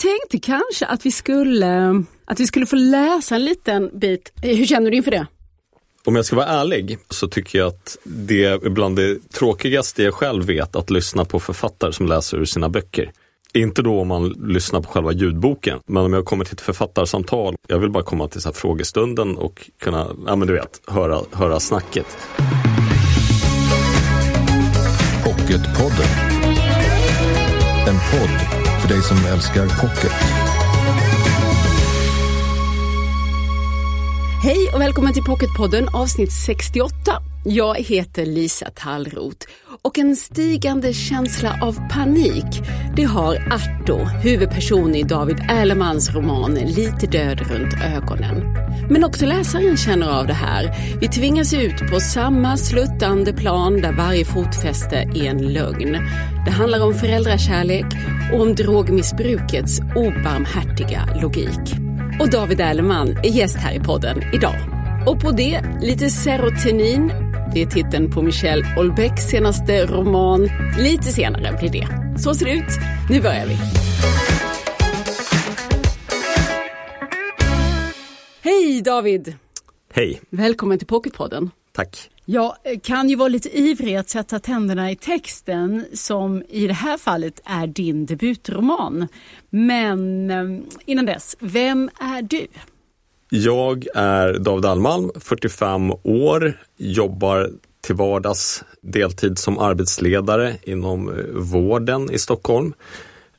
tänkte kanske att vi skulle, att vi skulle få läsa en liten bit. Hur känner du inför det? Om jag ska vara ärlig så tycker jag att det är bland det tråkigaste jag själv vet att lyssna på författare som läser ur sina böcker. Inte då om man lyssnar på själva ljudboken, men om jag kommer till ett författarsamtal, jag vill bara komma till så här frågestunden och kunna, ja men du vet, höra, höra snacket. Pocketpodden. En podd för dig som älskar pocket. Hej och välkommen till Pocketpodden avsnitt 68. Jag heter Lisa Tallroth och en stigande känsla av panik det har Arto, huvudperson i David Erlemans roman Lite död runt ögonen. Men också läsaren känner av det här. Vi tvingas ut på samma sluttande plan där varje fotfäste är en lögn. Det handlar om föräldrakärlek och om drogmissbrukets obarmhärtiga logik. Och David Erleman är gäst här i podden idag. Och på det lite serotonin. Det är titeln på Michel Houellebecqs senaste roman. Lite senare blir det. Så ser det ut. Nu börjar vi. Hej David! Hej! Välkommen till Pocketpodden. Tack! Jag kan ju vara lite ivrig att sätta tänderna i texten som i det här fallet är din debutroman. Men eh, innan dess, vem är du? Jag är David Almalm, 45 år, jobbar till vardags deltid som arbetsledare inom eh, vården i Stockholm.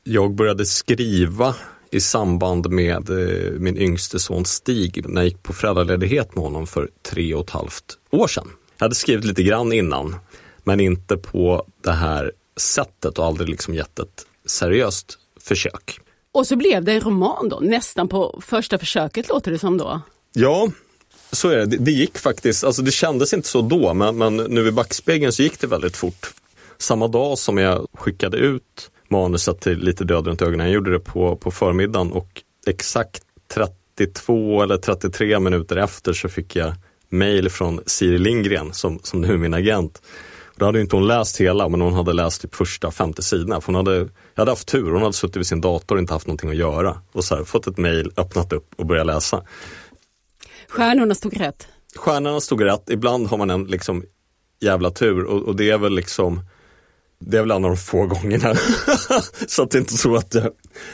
Jag började skriva i samband med eh, min yngste son Stig när jag gick på föräldraledighet med honom för tre och ett halvt år sedan. Jag hade skrivit lite grann innan, men inte på det här sättet och aldrig liksom gett ett seriöst försök. Och så blev det en roman då, nästan på första försöket låter det som då. Ja, så är det. Det, det gick faktiskt, alltså det kändes inte så då, men, men nu i backspegeln så gick det väldigt fort. Samma dag som jag skickade ut manuset till Lite död runt ögonen, jag gjorde det på, på förmiddagen och exakt 32 eller 33 minuter efter så fick jag mail från Siri Lindgren som, som nu är min agent. Då hade inte hon läst hela, men hon hade läst typ första 50 sidorna. För hon hade, jag hade haft tur, hon hade suttit vid sin dator och inte haft någonting att göra. Och så här, fått ett mail, öppnat upp och börjat läsa. Stjärnorna stod rätt. Stjärnorna stod rätt, ibland har man en liksom jävla tur och, och det är väl liksom det är väl en av de få gångerna. så att det inte så att jag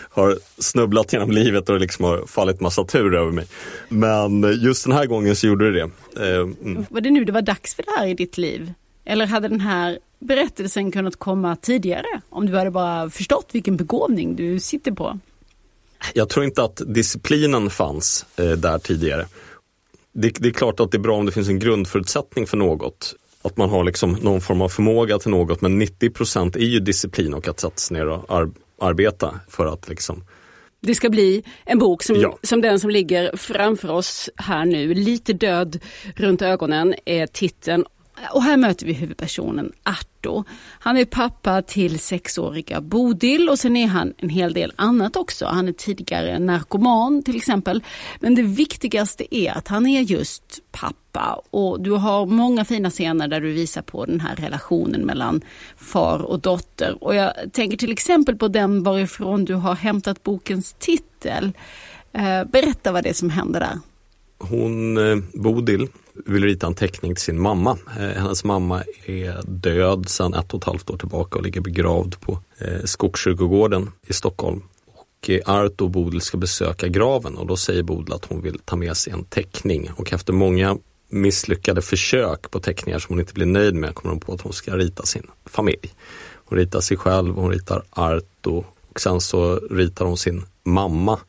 har snubblat genom livet och det liksom har fallit massa tur över mig. Men just den här gången så gjorde det det. Eh, mm. Var det nu det var dags för det här i ditt liv? Eller hade den här berättelsen kunnat komma tidigare? Om du hade bara förstått vilken begåvning du sitter på? Jag tror inte att disciplinen fanns eh, där tidigare. Det, det, är klart att det är bra om det finns en grundförutsättning för något. Att man har liksom någon form av förmåga till något men 90% är ju disciplin och att sätta sig ner och ar arbeta för att liksom det ska bli en bok som, ja. som den som ligger framför oss här nu. Lite död runt ögonen är titeln och här möter vi huvudpersonen Arto. Han är pappa till sexåriga Bodil och sen är han en hel del annat också. Han är tidigare narkoman till exempel. Men det viktigaste är att han är just pappa och du har många fina scener där du visar på den här relationen mellan far och dotter. Och jag tänker till exempel på den varifrån du har hämtat bokens titel. Eh, berätta vad det är som händer där. Hon, eh, Bodil, vill rita en teckning till sin mamma. Eh, hennes mamma är död sedan ett och ett halvt år tillbaka och ligger begravd på eh, Skogskyrkogården i Stockholm. Och eh, Art och Bodil ska besöka graven och då säger Bodil att hon vill ta med sig en teckning och efter många misslyckade försök på teckningar som hon inte blir nöjd med kommer hon på att hon ska rita sin familj. Hon ritar sig själv, hon ritar Arto och sen så ritar hon sin mamma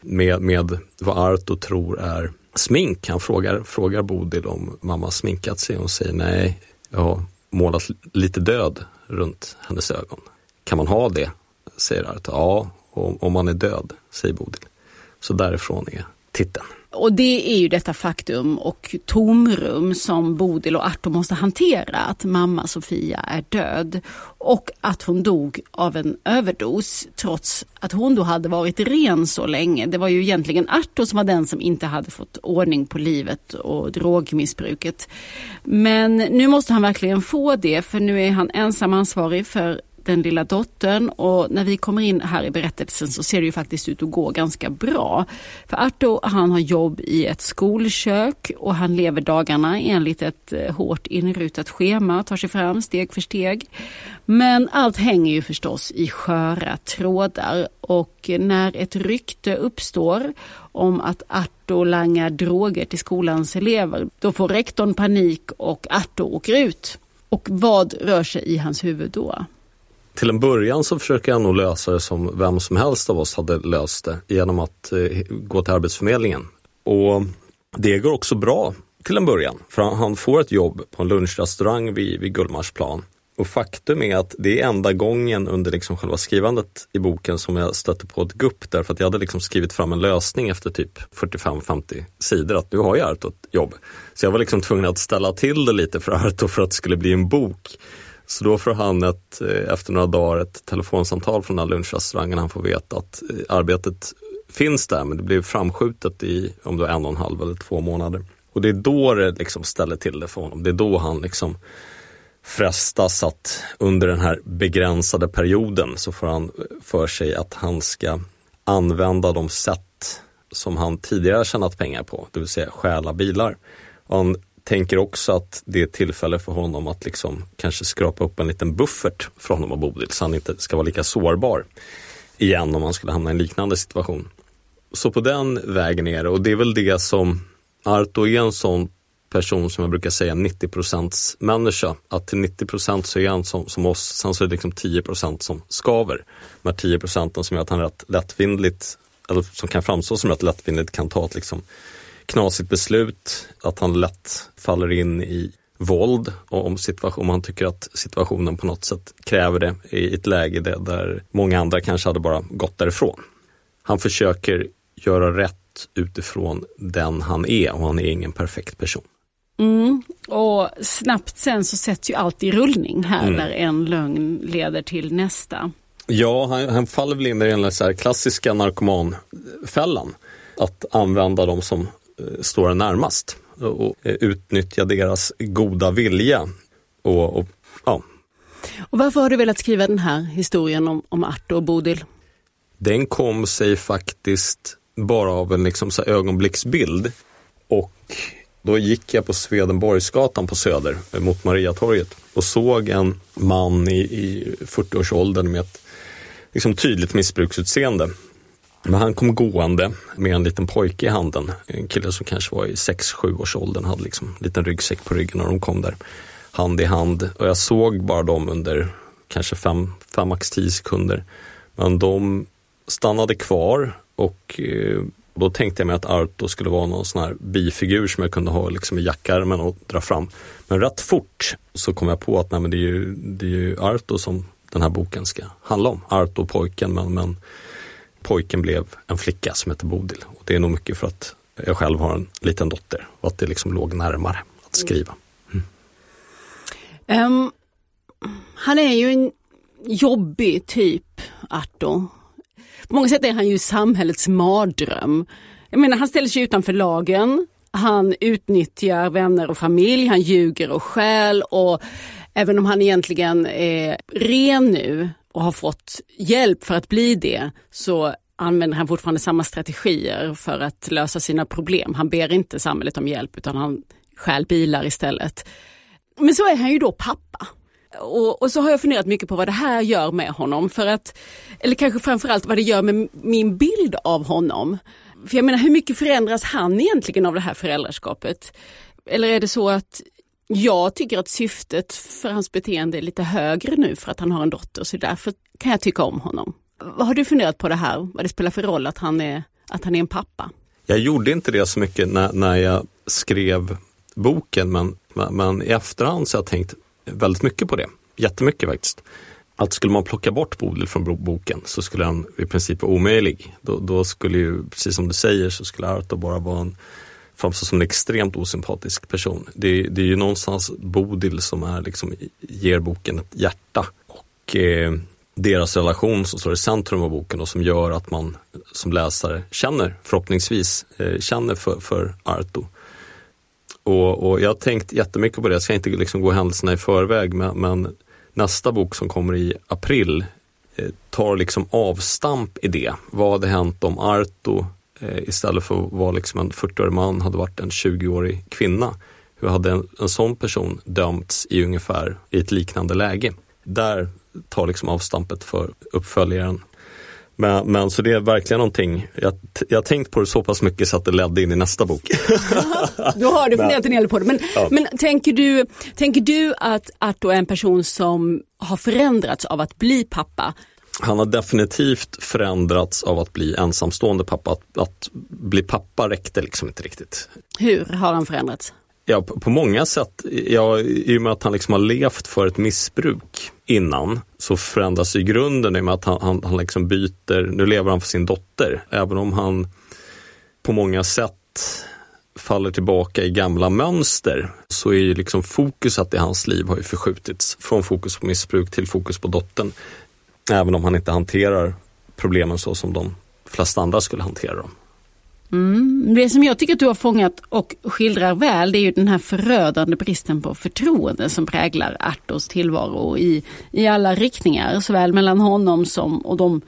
med, med vad Arto tror är smink. Han frågar, frågar Bodil om mamma sminkat sig och hon säger nej, jag har målat lite död runt hennes ögon. Kan man ha det? säger Arta. Ja, om man är död, säger Bodil. Så därifrån är titeln. Och det är ju detta faktum och tomrum som Bodil och Arto måste hantera. Att mamma Sofia är död och att hon dog av en överdos trots att hon då hade varit ren så länge. Det var ju egentligen Arto som var den som inte hade fått ordning på livet och drogmissbruket. Men nu måste han verkligen få det för nu är han ensam ansvarig för den lilla dottern och när vi kommer in här i berättelsen så ser det ju faktiskt ut att gå ganska bra. För Arto han har jobb i ett skolkök och han lever dagarna enligt ett eh, hårt inrutat schema, tar sig fram steg för steg. Men allt hänger ju förstås i sköra trådar och när ett rykte uppstår om att Arto langar droger till skolans elever, då får rektorn panik och Arto åker ut. Och vad rör sig i hans huvud då? Till en början så försöker jag nog lösa det som vem som helst av oss hade löst det genom att eh, gå till Arbetsförmedlingen. Och det går också bra till en början, för han får ett jobb på en lunchrestaurang vid, vid Gullmarsplan. Och faktum är att det är enda gången under liksom själva skrivandet i boken som jag stötte på ett gupp därför att jag hade liksom skrivit fram en lösning efter typ 45-50 sidor att nu har jag Arto ett jobb. Så jag var liksom tvungen att ställa till det lite för Arto för att det skulle bli en bok. Så då får han ett, eh, efter några dagar ett telefonsamtal från den här lunchrestaurangen. Han får veta att eh, arbetet finns där men det blir framskjutet i om det var en och en halv eller två månader. Och det är då det liksom ställer till det för honom. Det är då han liksom frestas att under den här begränsade perioden så får han eh, för sig att han ska använda de sätt som han tidigare tjänat pengar på, det vill säga stjäla bilar. Och han tänker också att det är tillfälle för honom att liksom kanske skrapa upp en liten buffert från honom och Bodil så han inte ska vara lika sårbar igen om han skulle hamna i en liknande situation. Så på den vägen är det och det är väl det som Arto är en sån person som jag brukar säga 90% människa. Att till 90% så är han som, som oss, sen så är det liksom 10% som skaver. De här 10 procenten som gör att han rätt lättvindigt, eller som kan framstå som rätt lättvindigt kan ta ett liksom knasigt beslut, att han lätt faller in i våld och om, situation, om han tycker att situationen på något sätt kräver det i ett läge där, många andra kanske hade bara gått därifrån. Han försöker göra rätt utifrån den han är och han är ingen perfekt person. Mm. Och snabbt sen så sätts ju allt i rullning här mm. där en lögn leder till nästa. Ja, han, han faller väl in i den klassiska narkomanfällan. Att använda de som står en närmast och eh, utnyttja deras goda vilja. Och, och, ja. och varför har du velat skriva den här historien om, om Arto och Bodil? Den kom sig faktiskt bara av en liksom så ögonblicksbild. Och då gick jag på Swedenborgsgatan på Söder eh, mot Mariatorget och såg en man i, i 40-årsåldern med ett liksom, tydligt missbruksutseende. Men han kom gående med en liten pojke i handen. En kille som kanske var i 6-7 års åldern hade liksom en liten ryggsäck på ryggen när de kom där hand i hand. Och jag såg bara dem under kanske 5, max 10 sekunder. Men de stannade kvar och eh, då tänkte jag mig att Arto skulle vara någon sån här bifigur som jag kunde ha liksom i jackärmen och dra fram. Men rätt fort så kom jag på att nej, men det, är ju, det är ju Arto som den här boken ska handla om. Arto pojken men, men pojken blev en flicka som heter Bodil. Och det är nog mycket för att jag själv har en liten dotter och att det liksom låg närmare att skriva. Mm. Um, han är ju en jobbig typ, Arto. På många sätt är han ju samhällets mardröm. Jag menar, han ställer sig utanför lagen, han utnyttjar vänner och familj, han ljuger och skäl och även om han egentligen är ren nu och har fått hjälp för att bli det så använder han fortfarande samma strategier för att lösa sina problem. Han ber inte samhället om hjälp utan han stjäl bilar istället. Men så är han ju då pappa. Och, och, så har jag funderat mycket på vad det här gör med honom. För att, eller kanske framförallt vad det gör med min bild av honom. För jag menar hur mycket förändras han egentligen av det här föräldraskapet? Eller är det så att jag tycker att syftet för hans beteende är lite högre nu för att han har en dotter så därför kan jag tycka om honom. Har du funderat på det här? Vad det spelar för roll att han är, att han är en pappa? Jag gjorde inte det så mycket när, när jag skrev boken men, men i efterhand så har jag tänkt väldigt mycket på det. Jättemycket faktiskt. Att skulle man plocka bort Bodil från boken så skulle den i princip vara omöjlig. Då, då skulle ju, precis som du säger, så skulle Arto bara vara en framstå som en extremt osympatisk person. Det, det är ju någonstans Bodil som är liksom, ger boken ett hjärta. Och eh, deras relation som står i centrum av boken och som gör att man som läsare känner, förhoppningsvis, eh, känner för, för Arto. Och, och jag har tänkt jättemycket på det, jag ska inte liksom gå händelserna i förväg men, men nästa bok som kommer i april eh, tar liksom avstamp i det. Vad hade hänt om Arto istället för att vara liksom en 40-årig man hade varit en 20-årig kvinna? Hur hade en, en sån person dömts i ungefär i ett liknande läge? Där tar liksom avstampet för uppföljaren men, men så det är verkligen någonting, jag, jag har tänkt på det så pass mycket så att det ledde in i nästa bok. Då har du funderat en del på det. Men, ja. men tänker, du, tänker du att Arto är en person som har förändrats av att bli pappa? Han har definitivt förändrats av att bli ensamstående pappa. Att, att bli pappa räckte liksom inte riktigt. Hur har han förändrats? Ja, på, på många sätt. Ja, I och med att han liksom har levt för ett missbruk innan så förändras ju grunden i och med att han, han, han liksom byter, nu lever han för sin dotter, även om han på många sätt faller tillbaka i gamla mönster så är ju liksom fokuset i hans liv har ju förskjutits från fokus på missbruk till fokus på dottern. Även om han inte hanterar problemen så som de flesta andra skulle hantera dem. Mm. Det som jag tycker att du har fångat och skildrar väl det är ju den här förödande bristen på förtroende som präglar Artos tillvaro i, i alla riktningar. Såväl mellan honom som och de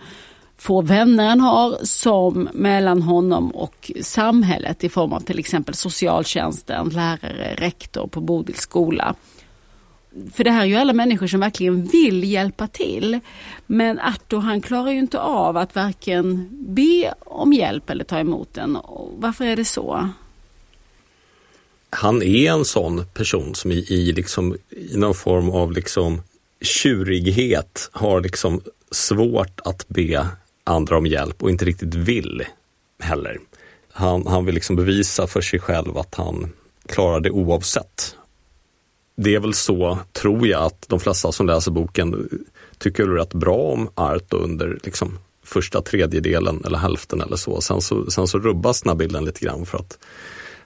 få vänner han har som mellan honom och samhället i form av till exempel socialtjänsten, lärare, rektor på Bodils skola. För det här är ju alla människor som verkligen vill hjälpa till. Men Arto han klarar ju inte av att varken be om hjälp eller ta emot den. Varför är det så? Han är en sån person som i, i, liksom, i någon form av liksom tjurighet har liksom svårt att be andra om hjälp och inte riktigt vill heller. Han, han vill liksom bevisa för sig själv att han klarar det oavsett det är väl så, tror jag, att de flesta som läser boken tycker rätt bra om Arto under liksom, första tredjedelen eller hälften eller så. Sen så, sen så rubbas den här bilden lite grann för att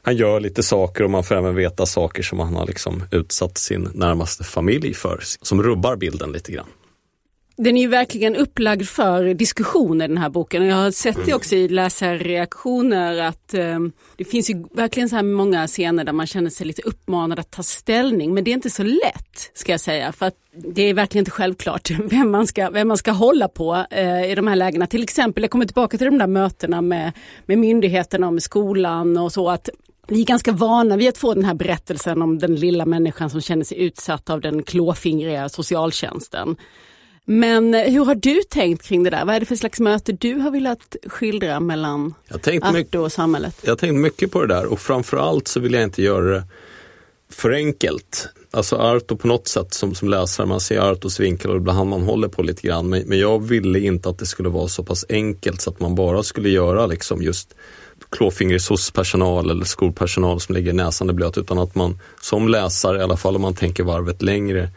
han gör lite saker och man får även veta saker som han har liksom utsatt sin närmaste familj för, som rubbar bilden lite grann. Den är ju verkligen upplagd för diskussioner den här boken och jag har sett det mm. också i läsarreaktioner att eh, det finns ju verkligen så här många scener där man känner sig lite uppmanad att ta ställning men det är inte så lätt ska jag säga för att det är verkligen inte självklart vem man ska, vem man ska hålla på eh, i de här lägena. Till exempel, jag kommer tillbaka till de där mötena med, med myndigheterna och med skolan och så att vi är ganska vana vid att få den här berättelsen om den lilla människan som känner sig utsatt av den klåfingriga socialtjänsten. Men eh, hur har du tänkt kring det där? Vad är det för slags möte du har velat skildra mellan Arto och samhället? Jag har tänkt mycket på det där och framförallt så vill jag inte göra det för enkelt. Alltså Arto på något sätt som, som läsare, man ser Artos vinkel och ibland man håller på lite grann. Men, men jag ville inte att det skulle vara så pass enkelt så att man bara skulle göra liksom just klåfingrig SOS-personal eller skolpersonal som ligger näsan i blöt utan att man som läsare, i alla fall om man tänker varvet längre,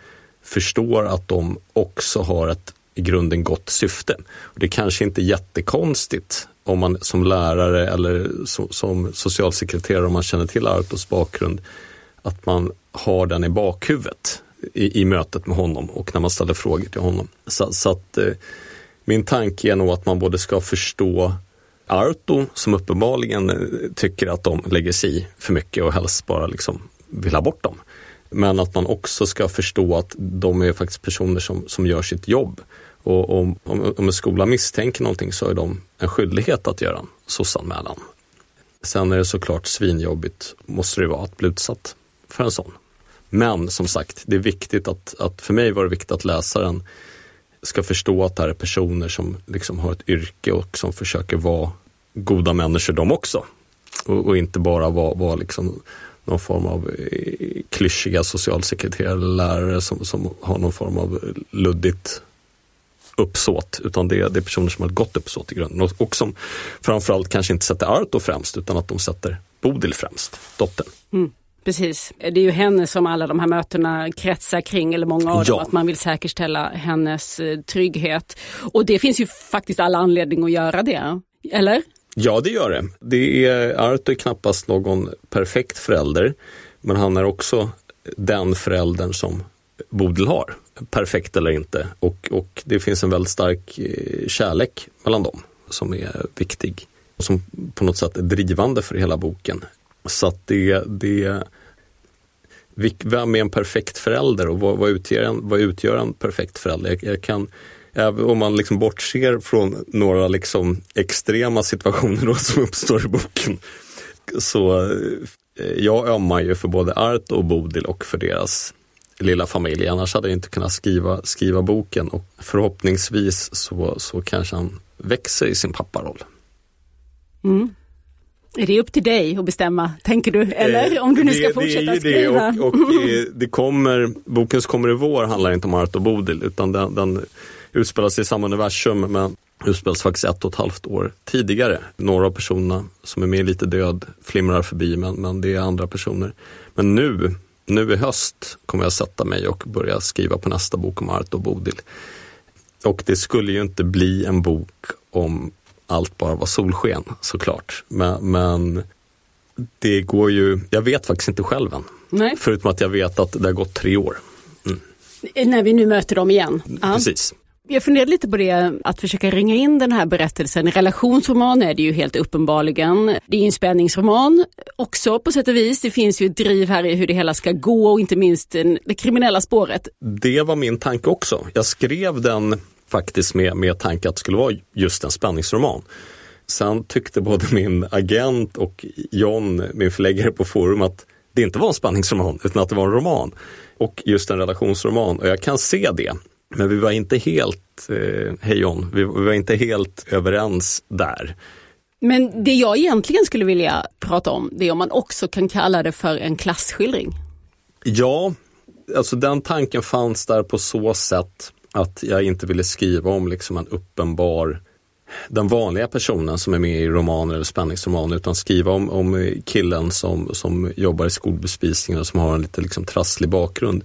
förstår att de också har ett i grunden gott syfte. Och det är kanske inte är jättekonstigt om man som lärare eller som, som socialsekreterare om man känner till Artos bakgrund att man har den i bakhuvudet i, i mötet med honom och när man ställer frågor till honom. Så, så att eh, min tanke är nog att man både ska förstå Arto som uppenbarligen eh, tycker att de lägger sig i för mycket och helst bara liksom vill ha bort dem. Men att man också ska förstå att de är faktiskt personer som, som gör sitt jobb. Och om, om, om en skola misstänker någonting så är de en skyldighet att göra en SOS-anmälan. Sen är det såklart svinjobbigt, måste det vara, att bli utsatt för en sån. Men som sagt, det är viktigt att, att för mig var det viktigt att läsaren ska förstå att det här är personer som liksom har ett yrke och som försöker vara goda människor de också. Och, och inte bara vara, vara liksom någon form av eh, klyschiga socialsekreterare eller lärare som, som har någon form av luddigt uppsåt, utan det är, det är personer som har ett gott uppsåt i grunden och, och som framförallt kanske inte sätter Arto främst utan att de sätter Bodil främst, dottern. Mm. Precis, det är ju henne som alla de här mötena kretsar kring, eller många av ja. dem, att man vill säkerställa hennes eh, trygghet. Och det finns ju faktiskt alla anledning att göra det, eller? Ja, det gör det. det är, Arto är knappast någon perfekt förälder, men han är också den föräldern som Bodil har, perfekt eller inte. Och, och det finns en väldigt stark eh, kärlek mellan dem som är viktig och som på något sätt är drivande för hela boken. Så att det, det vem är en perfekt förälder och vad, vad, utgör, en, vad utgör en perfekt förälder? Jag, jag kan, om man liksom bortser från några liksom extrema situationer då som uppstår i boken, så eh, jag ömmar ju för både Art och Bodil och för deras lilla familj. Annars hade jag inte kunnat skriva, skriva boken och förhoppningsvis så, så kanske han växer i sin papparoll. Mm. Är det upp till dig att bestämma, tänker du? Eller eh, om du nu ska det, fortsätta det skriva? Det och, och det kommer, boken som kommer i vår handlar inte om Art och Bodil utan den, den utspelar sig i samma universum men utspelas faktiskt ett och ett halvt år tidigare. Några av personerna som är med lite död flimrar förbi men, men det är andra personer. Men nu, nu i höst kommer jag sätta mig och börja skriva på nästa bok om Art och Bodil. Och det skulle ju inte bli en bok om allt bara var solsken såklart. Men, men det går ju, jag vet faktiskt inte själv än. Nej. Förutom att jag vet att det har gått tre år. Mm. När vi nu möter dem igen. Precis. Jag funderade lite på det, att försöka ringa in den här berättelsen. En relationsroman är det ju helt uppenbarligen. Det är en spänningsroman också på sätt och vis. Det finns ju ett driv här i hur det hela ska gå och inte minst det kriminella spåret. Det var min tanke också. Jag skrev den faktiskt med, med tanke att det skulle vara just en spänningsroman. Sen tyckte både min agent och John, min förläggare på Forum, att det inte var en spänningsroman utan att det var en roman. Och just en relationsroman. Och jag kan se det. Men vi var inte helt, eh, hej John, vi, vi var inte helt överens där. Men det jag egentligen skulle vilja prata om, det är om man också kan kalla det för en klassskildring. Ja, alltså den tanken fanns där på så sätt att jag inte ville skriva om liksom en uppenbar den vanliga personen som är med i romaner eller spänningsromaner utan skriva om, om killen som, som jobbar i skolbespisningen och som har en lite liksom trasslig bakgrund.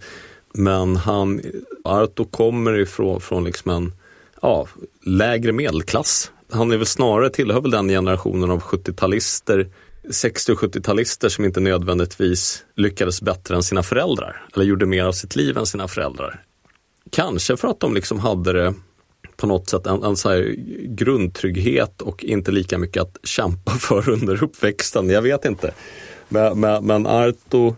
Men han, Arto kommer ifrån från liksom en ja, lägre medelklass. Han är väl snarare tillhör väl den generationen av 70-talister 60 och 70-talister som inte nödvändigtvis lyckades bättre än sina föräldrar eller gjorde mer av sitt liv än sina föräldrar. Kanske för att de liksom hade det på något sätt en, en så här grundtrygghet och inte lika mycket att kämpa för under uppväxten. Jag vet inte. Men, men, men Arto,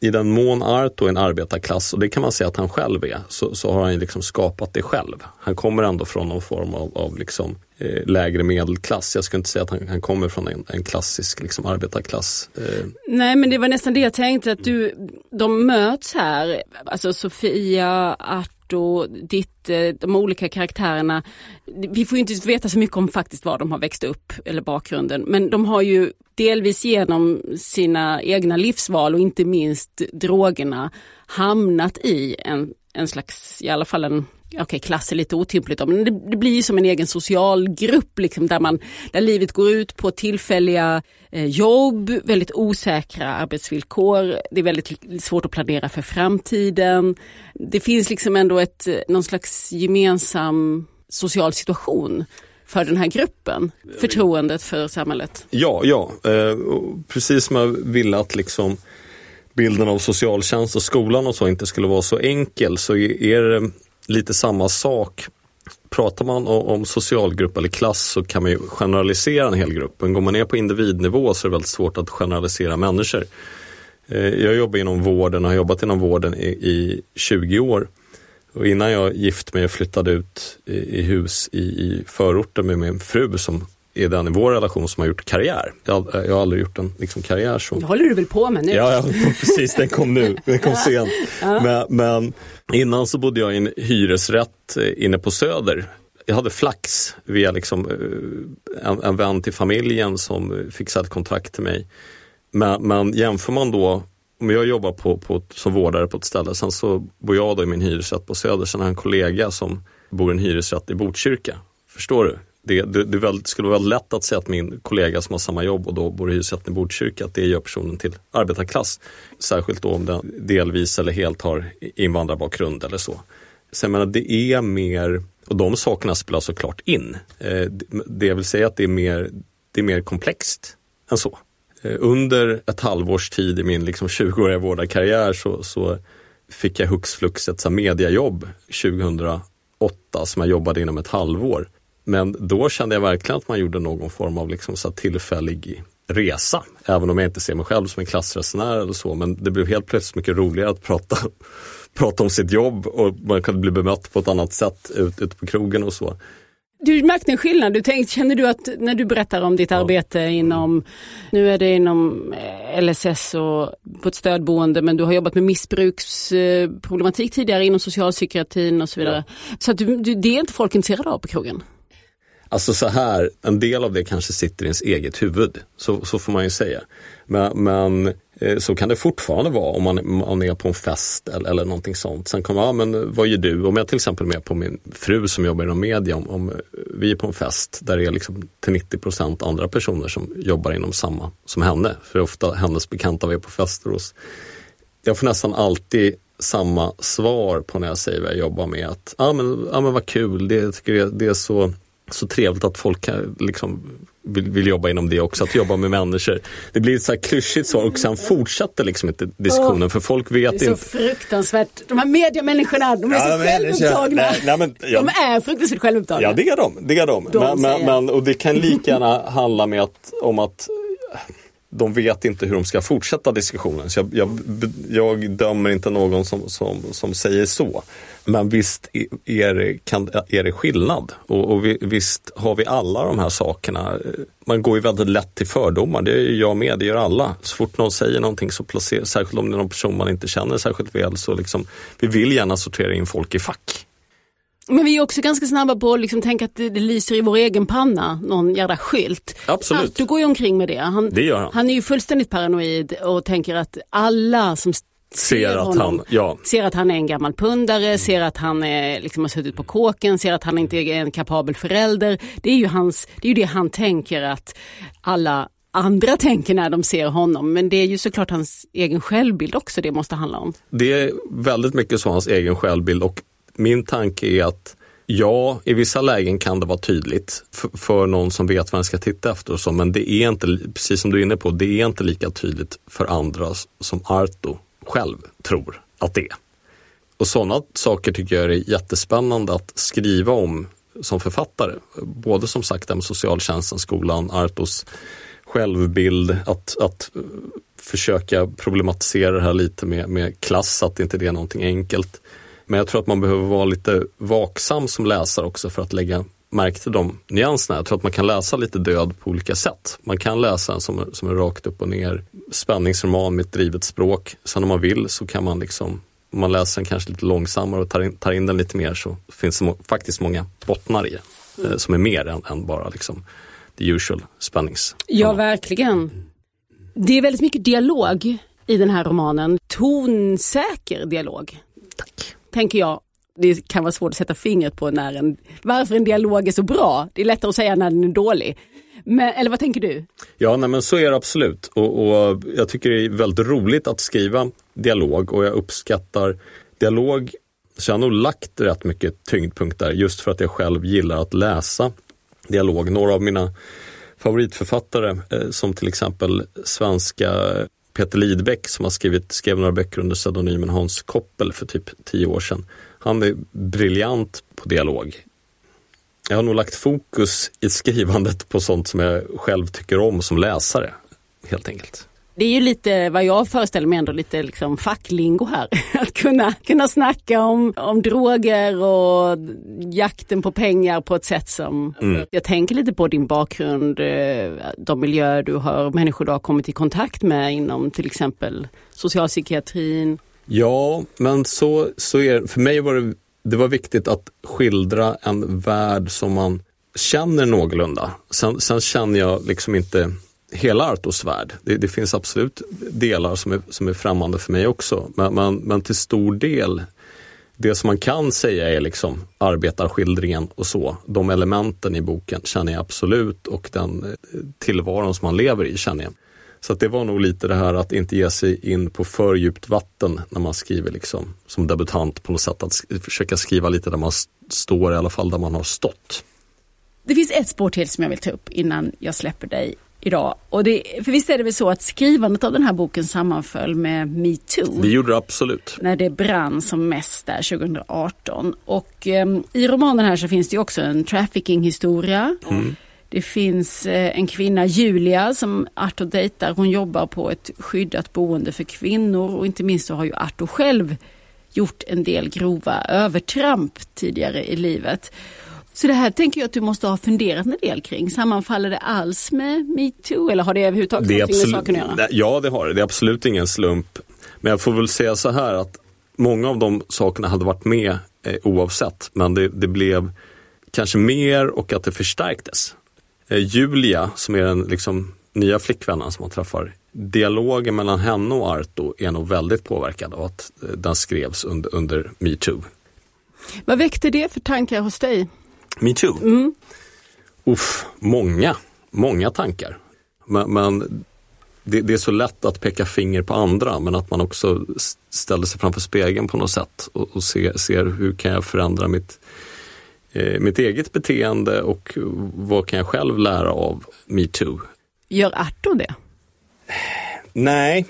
i den mån Arto är en arbetarklass, och det kan man säga att han själv är, så, så har han liksom skapat det själv. Han kommer ändå från någon form av, av liksom, eh, lägre medelklass. Jag skulle inte säga att han, han kommer från en, en klassisk liksom, arbetarklass. Eh. Nej men det var nästan det jag tänkte, att du, de möts här, alltså Sofia, att och ditt, eh, de olika karaktärerna. Vi får inte veta så mycket om faktiskt var de har växt upp eller bakgrunden, men de har ju delvis genom sina egna livsval och inte minst drogerna hamnat i en, en slags, i alla fall en okej okay, klass är lite otympligt men det, det, blir som en egen social grupp liksom, där, man, där livet går ut på tillfälliga eh, jobb, väldigt osäkra arbetsvillkor, det är väldigt svårt att planera för framtiden. Det finns liksom ändå ett, någon slags gemensam social situation för den här gruppen, förtroendet för samhället. Ja, ja, eh, precis som jag ville att liksom bilden av socialtjänst och skolan och så inte skulle vara så enkel så är det lite samma sak. Pratar man om socialgrupp eller klass så kan man ju generalisera en hel grupp. Men går man ner på individnivå så är det väldigt svårt att generalisera människor. Eh, jag jobbar inom vården och har jobbat inom vården i, i 20 år. Och innan jag gift mig och flyttade ut i, i hus i, i förorten med min fru som är den i vår relation som har gjort karriär. Jag, jag har aldrig gjort en liksom, karriär så. Det håller du väl på med nu? Ja, ja precis, den kom nu, den kom sent. Ja. Men, men, innan så bodde jag i en hyresrätt eh, inne på Söder. Jag hade flax via liksom, eh, en, en vän till familjen som fixade ett kontrakt till mig. Men, men jämför man då om jag jobbar på, på, som vårdare på ett ställe, sen så bor jag då i min hyresrätt på Söder, sen har jag en kollega som bor i en hyresrätt i Botkyrka. Förstår du? Det, det, det väl, skulle vara lätt att säga att min kollega som har samma jobb och då bor i hyresrätten i Botkyrka, att det gör personen till arbetarklass. Särskilt då om den delvis eller helt har invandrarbakgrund eller så. Så jag menar, det är mer, och de sakerna spelar såklart in. Eh, det vill säga att det är mer, det är mer komplext än så. Eh, under ett halvårs tid i min liksom 20-åriga vårdarkarriär så, så fick jag hux flux ett mediajobb 2008 som jag jobbade inom ett halvår men då kände jag verkligen att man gjorde någon form av liksom så tillfällig resa. Även om jag inte ser mig själv som en klassresenär eller så. Men det blev helt plötsligt mycket roligare att prata, prata om sitt jobb och man kunde bli bemött på ett annat sätt ute ut på krogen och så. Du märkte en skillnad. Du tänkte, känner du att när du berättar om ditt ja. arbete inom, nu är det inom eh, LSS och på ett stödboende, men du har jobbat med missbruksproblematik tidigare inom socialpsykiatrin och så vidare. Ja. Så att du, du, det är inte folk intresserade av på krogen? Alltså så här, en del av det kanske sitter i ens eget huvud, så, så får man ju säga. Men, men eh, så kan det fortfarande vara om man, man är på en fest eller, eller någonting sånt. Sen kommer, ja men vad gör du? Om jag till exempel är med på min fru som jobbar inom media, om, om vi är på en fest där det är liksom till 90% andra personer som jobbar inom samma som henne. För ofta hennes bekanta vi är på fester hos. Jag får nästan alltid samma svar på när jag säger vad jag jobbar med. Att, ja men, ah, men vad kul, det, jag tycker det, det är så så trevligt att folk liksom vill, vill, jobba inom det också, att jobba med människor. Det blir ett så här klyschigt svar och sen fortsätter liksom inte diskussionen oh, för folk vet inte. Det är så fruktansvärt. De här mediamänniskorna, de är ja, så självupptagna. Nej, nej, men, ja. De är fruktansvärt självupptagna. Ja det är de. Det är de. de men, men, och det kan lika gärna handla med att, om att de vet inte hur de ska fortsätta diskussionen. Så jag, jag, jag dömer inte någon som, som, som säger så. Men visst är det, kan, är det skillnad. Och, och vi, visst har vi alla de här sakerna. Man går ju väldigt lätt till fördomar, det är jag med, det gör alla. Så fort någon säger någonting så placerar, särskilt om det är någon person man inte känner särskilt väl, så liksom, vi vill gärna sortera in folk i fack. Men vi är också ganska snabba på att liksom tänka att det, det lyser i vår egen panna, någon jävla skylt. Absolut. Du går ju omkring med det. Han, det gör han. han är ju fullständigt paranoid och tänker att alla som ser, att han, ja. ser att han är en gammal pundare, mm. ser att han är, liksom har suttit på kåken, ser att han inte är en kapabel förälder. Det är ju, hans, det, är ju det han tänker att alla andra tänker när de ser honom. Men det är ju såklart hans egen självbild också det måste handla om. Det är väldigt mycket så hans egen självbild och min tanke är att Ja, i vissa lägen kan det vara tydligt för, för någon som vet vad man ska titta efter och så, men det är inte, precis som du är inne på, det är inte lika tydligt för andra som Arto själv tror att det är. Och sådana saker tycker jag är jättespännande att skriva om som författare. Både som sagt med socialtjänsten, skolan, Artos självbild, att, att eh, försöka problematisera det här lite med, med klass, att inte det är någonting enkelt. Men jag tror att man behöver vara lite vaksam som läsare också för att lägga märke till de nyanserna. Jag tror att man kan läsa lite död på olika sätt. Man kan läsa en som, som är rakt upp och ner spänningsroman med ett drivet språk. Sen om man vill så kan man liksom, om man läser den kanske lite långsammare och tar in, tar in den lite mer så finns det må, faktiskt många bottnar i det. Eh, som är mer än, än bara liksom the usual spännings. Ja, verkligen. Det är väldigt mycket dialog i den här romanen. Tonsäker dialog. Tack. Tänker jag det kan vara svårt att sätta fingret på när en, varför en dialog är så bra. Det är lättare att säga när den är dålig. Men, eller vad tänker du? Ja, nej, men så är det absolut. Och, och, jag tycker det är väldigt roligt att skriva dialog och jag uppskattar dialog. Så jag har nog lagt rätt mycket tyngdpunkt där just för att jag själv gillar att läsa dialog. Några av mina favoritförfattare eh, som till exempel svenska Peter Lidbeck som har skrivit, skrev några böcker under pseudonymen Hans Koppel för typ tio år sedan. Han är briljant på dialog. Jag har nog lagt fokus i skrivandet på sånt som jag själv tycker om som läsare, helt enkelt. Det är ju lite vad jag föreställer mig ändå lite liksom facklingo här. Att kunna, kunna snacka om, om droger och jakten på pengar på ett sätt som... Mm. Jag tänker lite på din bakgrund, eh, de miljöer du har, människor du har kommit i kontakt med inom till exempel socialpsykiatrin. Ja, men så, så är För mig var det, det var viktigt att skildra en värld som man känner någorlunda. Sen, sen känner jag liksom inte hela Artos värld. Det, det, finns absolut delar som är, som är främmande för mig också. Men, men, men, till stor del, det som man kan säga är liksom arbetarskildringen och så. De elementen i boken känner jag absolut och den eh, tillvaron som man lever i känner jag. Så det var nog lite det här att inte ge sig in på för djupt vatten när man skriver liksom som debutant på något sätt. Att försöka skriva lite där man står, i alla fall där man har stått. Det finns ett spår till som jag vill ta upp innan jag släpper dig idag. Och det, för visst är det väl så att skrivandet av den här boken sammanföll med metoo? Det gjorde det absolut. När det brann som mest där 2018. Och eh, i romanen här så finns det också en trafficking-historia. Mm. Det finns eh, en kvinna, Julia, som Arthur dejtar. Hon jobbar på ett skyddat boende för kvinnor och inte minst så har ju Arthur själv gjort en del grova övertramp tidigare i livet. Så det här tänker jag att du måste ha funderat en del kring. Sammanfaller det alls med metoo eller har det överhuvudtaget det någonting med saken att göra? Ja, det har det. Det är absolut ingen slump. Men jag får väl säga så här att många av de sakerna hade varit med eh, oavsett. Men det, det, blev kanske mer och att det förstärktes. Eh, Julia, som är den liksom, nya flickvännen som man träffar, dialogen mellan henne och Arto är nog väldigt påverkad av att eh, den skrevs under, under metoo. Vad väckte det för tankar hos dig? Metoo? Mm. Uff, många, många tankar. Men, men det, det, är så lätt att peka finger på andra men att man också ställer sig framför spegeln på något sätt och, och ser, ser hur kan jag förändra mitt, eh, mitt eget beteende och vad kan jag själv lära av metoo. Gör Arto det? Nej,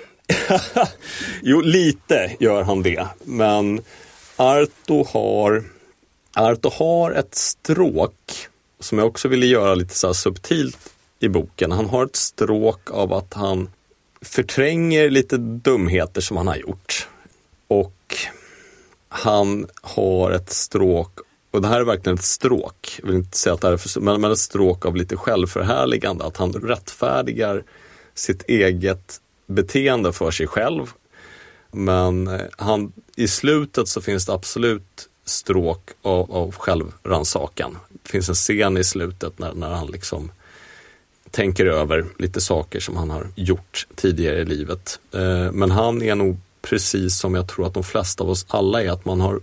jo lite gör han det men Arto har, Arto har ett stråk som jag också ville göra lite så subtilt i boken. Han har ett stråk av att han förtränger lite dumheter som han har gjort. Och han har ett stråk, och det här är verkligen ett stråk, jag vill inte säga att det är för, men, men ett stråk av lite självförhärligande, att han rättfärdigar sitt eget beteende för sig själv. Men eh, han, i slutet så finns det absolut stråk av, av självrannsakan. Det finns en scen i slutet när, när han liksom tänker över lite saker som han har gjort tidigare i livet. Eh, men han är nog precis som jag tror att de flesta av oss alla är, att man har,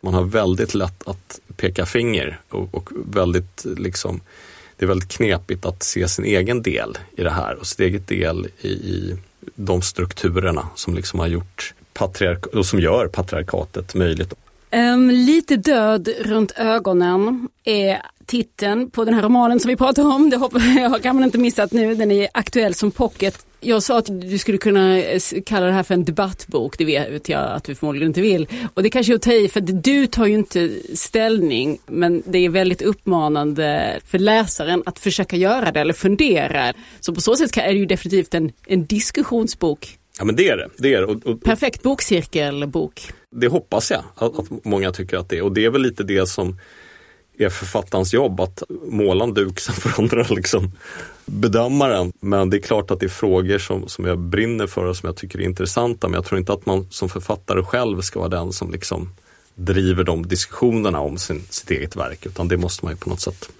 man har väldigt lätt att peka finger och, och väldigt liksom det är väldigt knepigt att se sin egen del i det här och sin egen del i, i de strukturerna som liksom har gjort patriark och som gör patriarkatet möjligt. Um, lite död runt ögonen är titeln på den här romanen som vi pratar om. Det hoppas jag kan man inte missat nu. Den är aktuell som pocket. Jag sa att du skulle kunna eh, kalla det här för en debattbok. Det vet jag att du förmodligen inte vill. Och det kanske är att ta i för du tar ju inte ställning. Men det är väldigt uppmanande för läsaren att försöka göra det eller fundera. Så på så sätt är det ju definitivt en, en diskussionsbok. Ja men det är det. det, är det. Och, och, Perfekt bokcirkelbok. Det hoppas jag att, att många tycker att det är. Och det är väl lite det som är författarens jobb att måla en duk som förändrar liksom bedömaren. Men det är klart att det är frågor som, som jag brinner för och som jag tycker är intressanta. Men jag tror inte att man som författare själv ska vara den som liksom driver de diskussionerna om sin, sitt eget verk. Utan det måste man ju på något sätt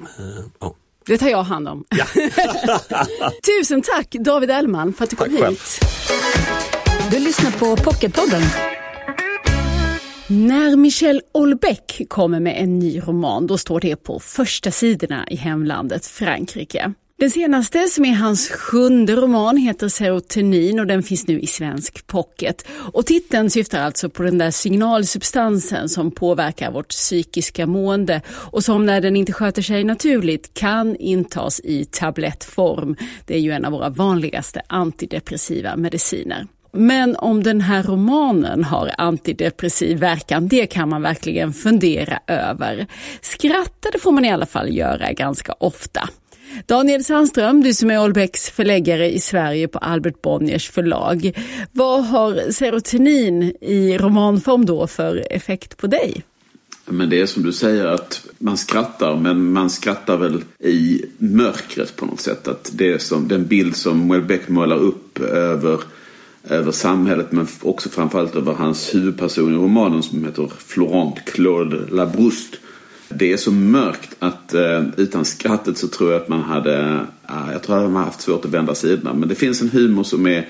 uh, ja. Det tar jag hand om. Ja. Tusen tack David Ellman för att du kom tack hit. Själv. Du lyssnar på Pocketpodden. När Michel Houellebecq kommer med en ny roman, då står det på första sidorna i hemlandet Frankrike. Den senaste, som är hans sjunde roman, heter Serotonin och den finns nu i svensk pocket. Och titeln syftar alltså på den där signalsubstansen som påverkar vårt psykiska mående och som när den inte sköter sig naturligt kan intas i tablettform. Det är ju en av våra vanligaste antidepressiva mediciner. Men om den här romanen har antidepressiv verkan, det kan man verkligen fundera över. Skratta det får man i alla fall göra ganska ofta. Daniel Sandström, du som är Olbecks förläggare i Sverige på Albert Bonniers förlag. Vad har serotonin i romanform då för effekt på dig? Men det är som du säger att man skrattar, men man skrattar väl i mörkret på något sätt. Att det är som den bild som Welbeck målar upp över över samhället men också framförallt över hans huvudperson i romanen som heter Florent Claude Labrouste. Det är så mörkt att eh, utan skrattet så tror jag att man hade, eh, jag tror att man haft svårt att vända sidorna. Men det finns en humor som är,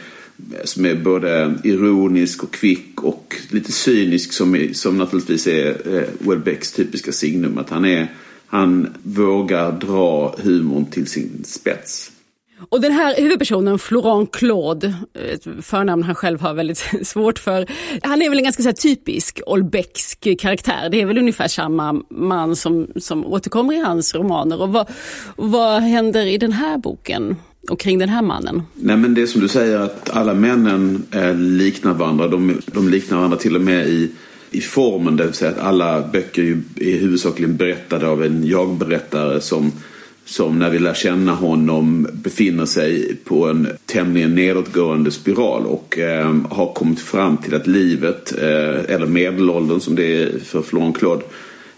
som är både ironisk och kvick och lite cynisk som, som naturligtvis är eh, Welbecks typiska signum. Att han, är, han vågar dra humorn till sin spets. Och den här huvudpersonen, Florent Claude, ett förnamn han själv har väldigt svårt för. Han är väl en ganska så här, typisk Olbecksk karaktär. Det är väl ungefär samma man som, som återkommer i hans romaner. Och vad, vad händer i den här boken? och kring den här mannen? Nej men det är som du säger att alla männen liknar varandra. De, de liknar varandra till och med i, i formen. Det vill säga att alla böcker är huvudsakligen berättade av en jag-berättare som som när vi lär känna honom befinner sig på en tämligen nedåtgående spiral och eh, har kommit fram till att livet, eh, eller medelåldern som det är för Florent Claude,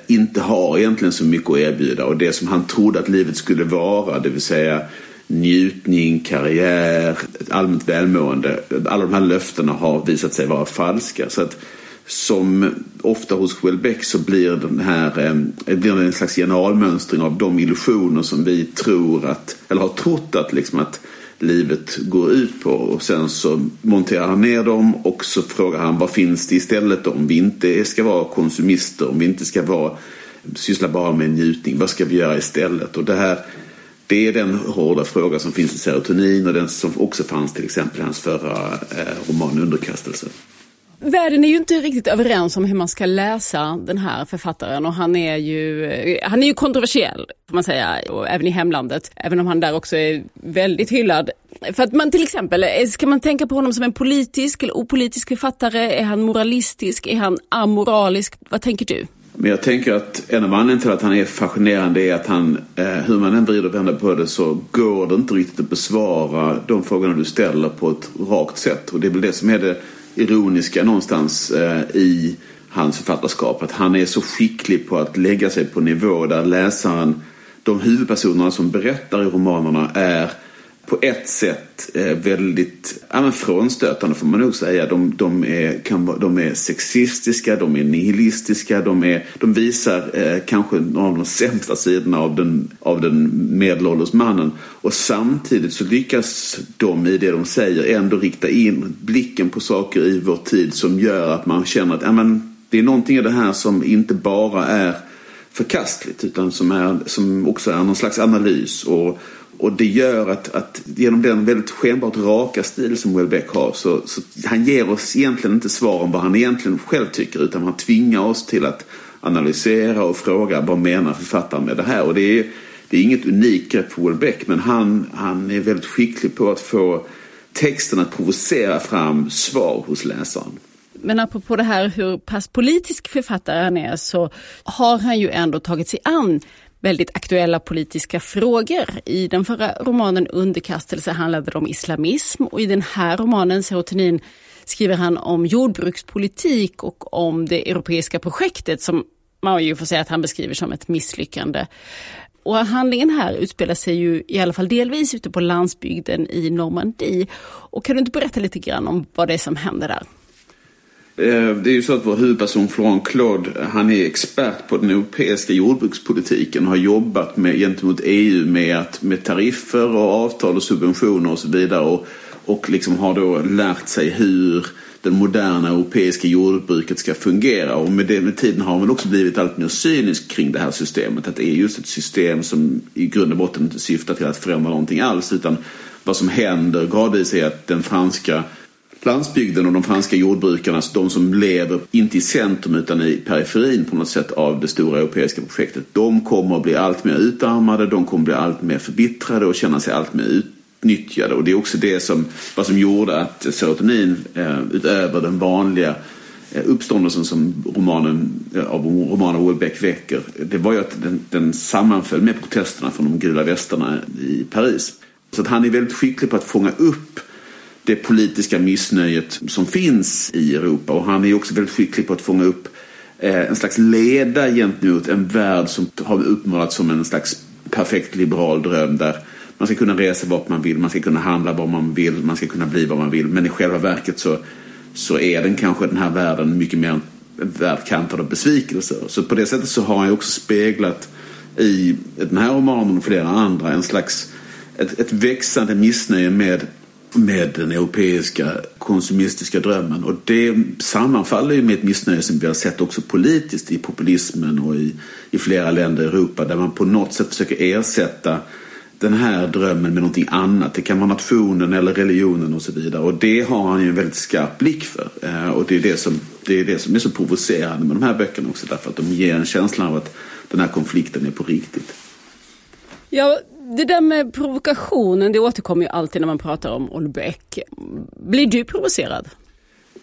inte har egentligen så mycket att erbjuda och det som han trodde att livet skulle vara, det vill säga njutning, karriär, ett allmänt välmående. Alla de här löftena har visat sig vara falska. Så att som ofta hos Houellebecq så blir den här eh, blir en slags generalmönstring av de illusioner som vi tror att, eller har trott att, liksom att livet går ut på. Och sen så monterar han ner dem och så frågar han vad finns det istället då? Om vi inte ska vara konsumister, om vi inte ska vara, syssla bara med njutning, vad ska vi göra istället? Och det här det är den hårda fråga som finns i serotonin och den som också fanns till exempel i hans förra eh, roman Underkastelse. Världen är ju inte riktigt överens om hur man ska läsa den här författaren och han är ju, eh, han är ju kontroversiell får man säga, och även i hemlandet, även om han där också är väldigt hyllad. För att man till exempel, eh, ska man tänka på honom som en politisk eller opolitisk författare? Är han moralistisk? Är han amoralisk? Vad tänker du? Men jag tänker att en av anledningarna till att han är fascinerande är att han, eh, hur man än vrider och vänder på det så går det inte riktigt att besvara de frågorna du ställer på ett rakt sätt. Och det är väl det som är det ironiska någonstans eh, i hans författarskap. Att han är så skicklig på att lägga sig på nivå där läsaren, de huvudpersonerna som berättar i romanerna är på ett sätt eh, väldigt ja, men frånstötande får man nog säga. De, de, är, kan, de är sexistiska, de är nihilistiska, de, är, de visar eh, kanske några av de sämsta sidorna av den, av den medelålders mannen. Och samtidigt så lyckas de i det de säger ändå rikta in blicken på saker i vår tid som gör att man känner att ja, men, det är någonting i det här som inte bara är förkastligt utan som, är, som också är någon slags analys. Och, och det gör att, att genom den väldigt skenbart raka stil som Welbeck har så, så han ger oss egentligen inte svar om vad han egentligen själv tycker utan han tvingar oss till att analysera och fråga vad menar författaren med det här. Och det är, det är inget unikt grepp för Welbeck men han, han är väldigt skicklig på att få texten att provocera fram svar hos läsaren. Men apropå det här hur pass politisk författare han är så har han ju ändå tagit sig an väldigt aktuella politiska frågor. I den förra romanen Underkastelse handlade det om islamism och i den här romanen Serotonin skriver han om jordbrukspolitik och om det europeiska projektet som man ju får säga att han beskriver som ett misslyckande. Och handlingen här utspelar sig ju i alla fall delvis ute på landsbygden i Normandie. Och kan du inte berätta lite grann om vad det är som händer där? Eh, det är ju så att vår huvudperson Florent Claude, han är expert på den europeiska jordbrukspolitiken och har jobbat med, gentemot EU med, att, med tariffer och avtal och subventioner och så vidare. Och, och liksom har då lärt sig hur det moderna europeiska jordbruket ska fungera. Och med, det, med tiden har han väl också blivit allt mer cynisk kring det här systemet. Att det är just ett system som i grund och botten inte syftar till att förändra någonting alls. Utan vad som händer gradvis är att den franska landsbygden och de franska jordbrukarna, de som lever inte i centrum utan i periferin på något sätt av det stora europeiska projektet, de kommer att bli allt mer utarmade, de kommer att bli allt mer förbittrade och känna sig allt mer utnyttjade. Och det är också det som, vad som gjorde att serotonin, eh, utöver den vanliga eh, uppståndelsen som romanen, eh, av romanen Houellebecq väcker, det var ju att den, den sammanföll med protesterna från de gula västarna i Paris. Så att han är väldigt skicklig på att fånga upp det politiska missnöjet som finns i Europa. Och han är också väldigt skicklig på att fånga upp eh, en slags leda gentemot en värld som har uppmålats som en slags perfekt liberal dröm där man ska kunna resa vart man vill, man ska kunna handla var man vill, man ska kunna bli vad man vill. Men i själva verket så, så är den kanske den här världen mycket mer en värld kantad av besvikelser. Så på det sättet så har han ju också speglat i den här romanen och flera andra en slags ett, ett växande missnöje med med den europeiska konsumistiska drömmen. Och det sammanfaller ju med ett missnöje som vi har sett också politiskt i populismen och i, i flera länder i Europa där man på något sätt försöker ersätta den här drömmen med någonting annat. Det kan vara nationen eller religionen och så vidare. Och det har han ju en väldigt skarp blick för. Eh, och det är det som, det är, det som är så provocerande med de här böckerna också därför att de ger en känsla av att den här konflikten är på riktigt. Ja, det där med provokationen, det återkommer ju alltid när man pratar om Olbeck. Blir du provocerad?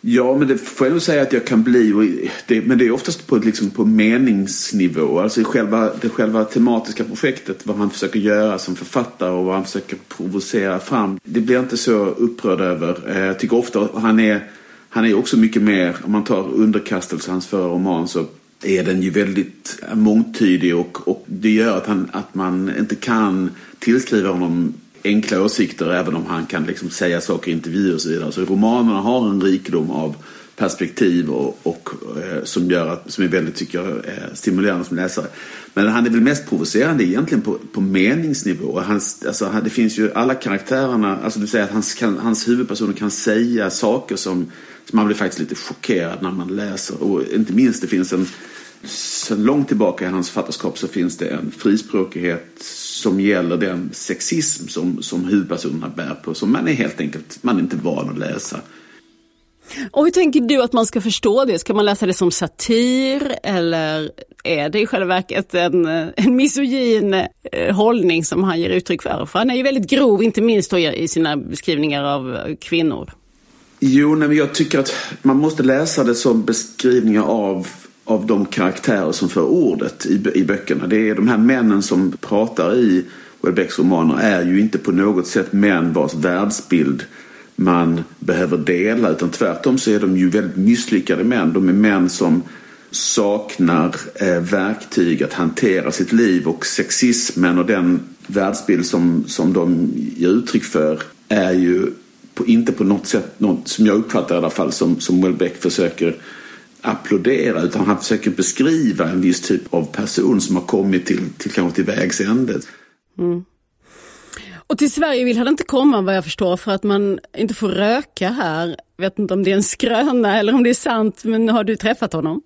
Ja, men det får jag nog säga att jag kan bli. Det, men det är oftast på, liksom, på meningsnivå. Alltså själva, det själva tematiska projektet, vad han försöker göra som författare och vad han försöker provocera fram. Det blir jag inte så upprörd över. Eh, jag tycker ofta han är, han är också mycket mer, om man tar underkastelse, hans förra roman, så är den ju väldigt mångtydig och, och det gör att, han, att man inte kan tillskriva honom enkla åsikter även om han kan liksom säga saker i intervjuer och så vidare. Så romanerna har en rikedom av perspektiv och, och eh, som, gör att, som är väldigt tycker jag, eh, stimulerande som läsare. Men han är väl mest provocerande egentligen på, på meningsnivå. Hans, alltså, det finns ju alla karaktärerna, alltså du säger att hans, kan, hans huvudpersoner kan säga saker som, som man blir faktiskt lite chockerad när man läser. Och inte minst det finns en, sedan långt tillbaka i hans författarskap så finns det en frispråkighet som gäller den sexism som, som huvudpersonerna bär på. Som man är helt enkelt, man är inte van att läsa. Och hur tänker du att man ska förstå det? Ska man läsa det som satir eller är det i själva verket en, en misogyn eh, hållning som han ger uttryck för? För han är ju väldigt grov, inte minst i sina beskrivningar av kvinnor. Jo, nej, men jag tycker att man måste läsa det som beskrivningar av av de karaktärer som för ordet i, i böckerna. Det är de här männen som pratar i Welbecks romaner är ju inte på något sätt män vars världsbild man behöver dela utan tvärtom så är de ju väldigt misslyckade män. De är män som saknar eh, verktyg att hantera sitt liv och sexismen och den världsbild som, som de ger uttryck för är ju på, inte på något sätt, något, som jag uppfattar i alla fall, som, som Welbeck försöker applådera utan han försöker beskriva en viss typ av person som har kommit till, till kanske till vägs ände. Mm. Och till Sverige vill han inte komma vad jag förstår för att man inte får röka här. Jag vet inte om det är en skröna eller om det är sant, men har du träffat honom?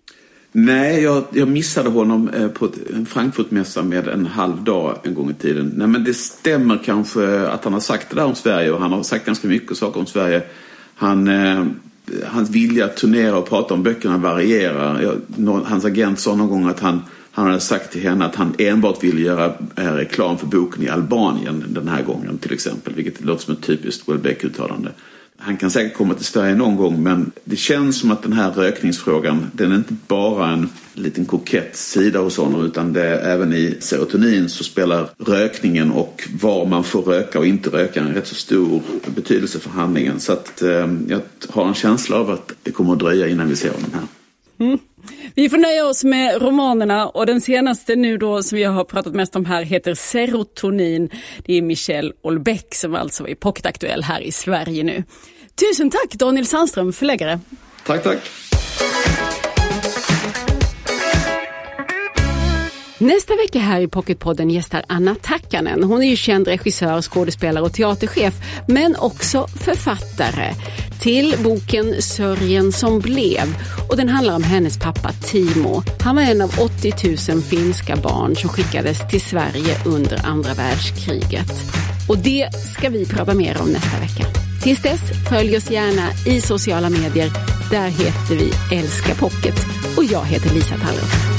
Nej, jag, jag missade honom eh, på en Frankfurtmässa med en halv dag en gång i tiden. Nej, men det stämmer kanske att han har sagt det där om Sverige och han har sagt ganska mycket saker om Sverige. Han eh, hans vilja att turnera och prata om böckerna varierar. Jag, hans agent sa någon gång att han, han hade sagt till henne att han enbart ville göra eh, reklam för boken i Albanien den här gången till exempel. Vilket låter som ett typiskt Welbeck-uttalande. Han kan säkert komma till Sverige någon gång men det känns som att den här rökningsfrågan den är inte bara en liten kokett sida hos honom utan det är även i serotonin så spelar rökningen och var man får röka och inte röka en rätt så stor betydelse för handlingen. Så att eh, jag har en känsla av att det kommer att dröja innan vi ser honom här. Mm. Vi får nöja oss med romanerna och den senaste nu då som vi har pratat mest om här heter Serotonin. Det är Michel Olbeck som alltså är pocketaktuell här i Sverige nu. Tusen tack Daniel Sandström, förläggare. Tack, tack. Nästa vecka här i Pocketpodden gästar Anna Takkanen. Hon är ju känd regissör, skådespelare och teaterchef, men också författare till boken Sörjen som blev. Och den handlar om hennes pappa Timo. Han var en av 80 000 finska barn som skickades till Sverige under andra världskriget. Och det ska vi prata mer om nästa vecka. Tills dess, följ oss gärna i sociala medier. Där heter vi Älska Pocket och jag heter Lisa Tallroth.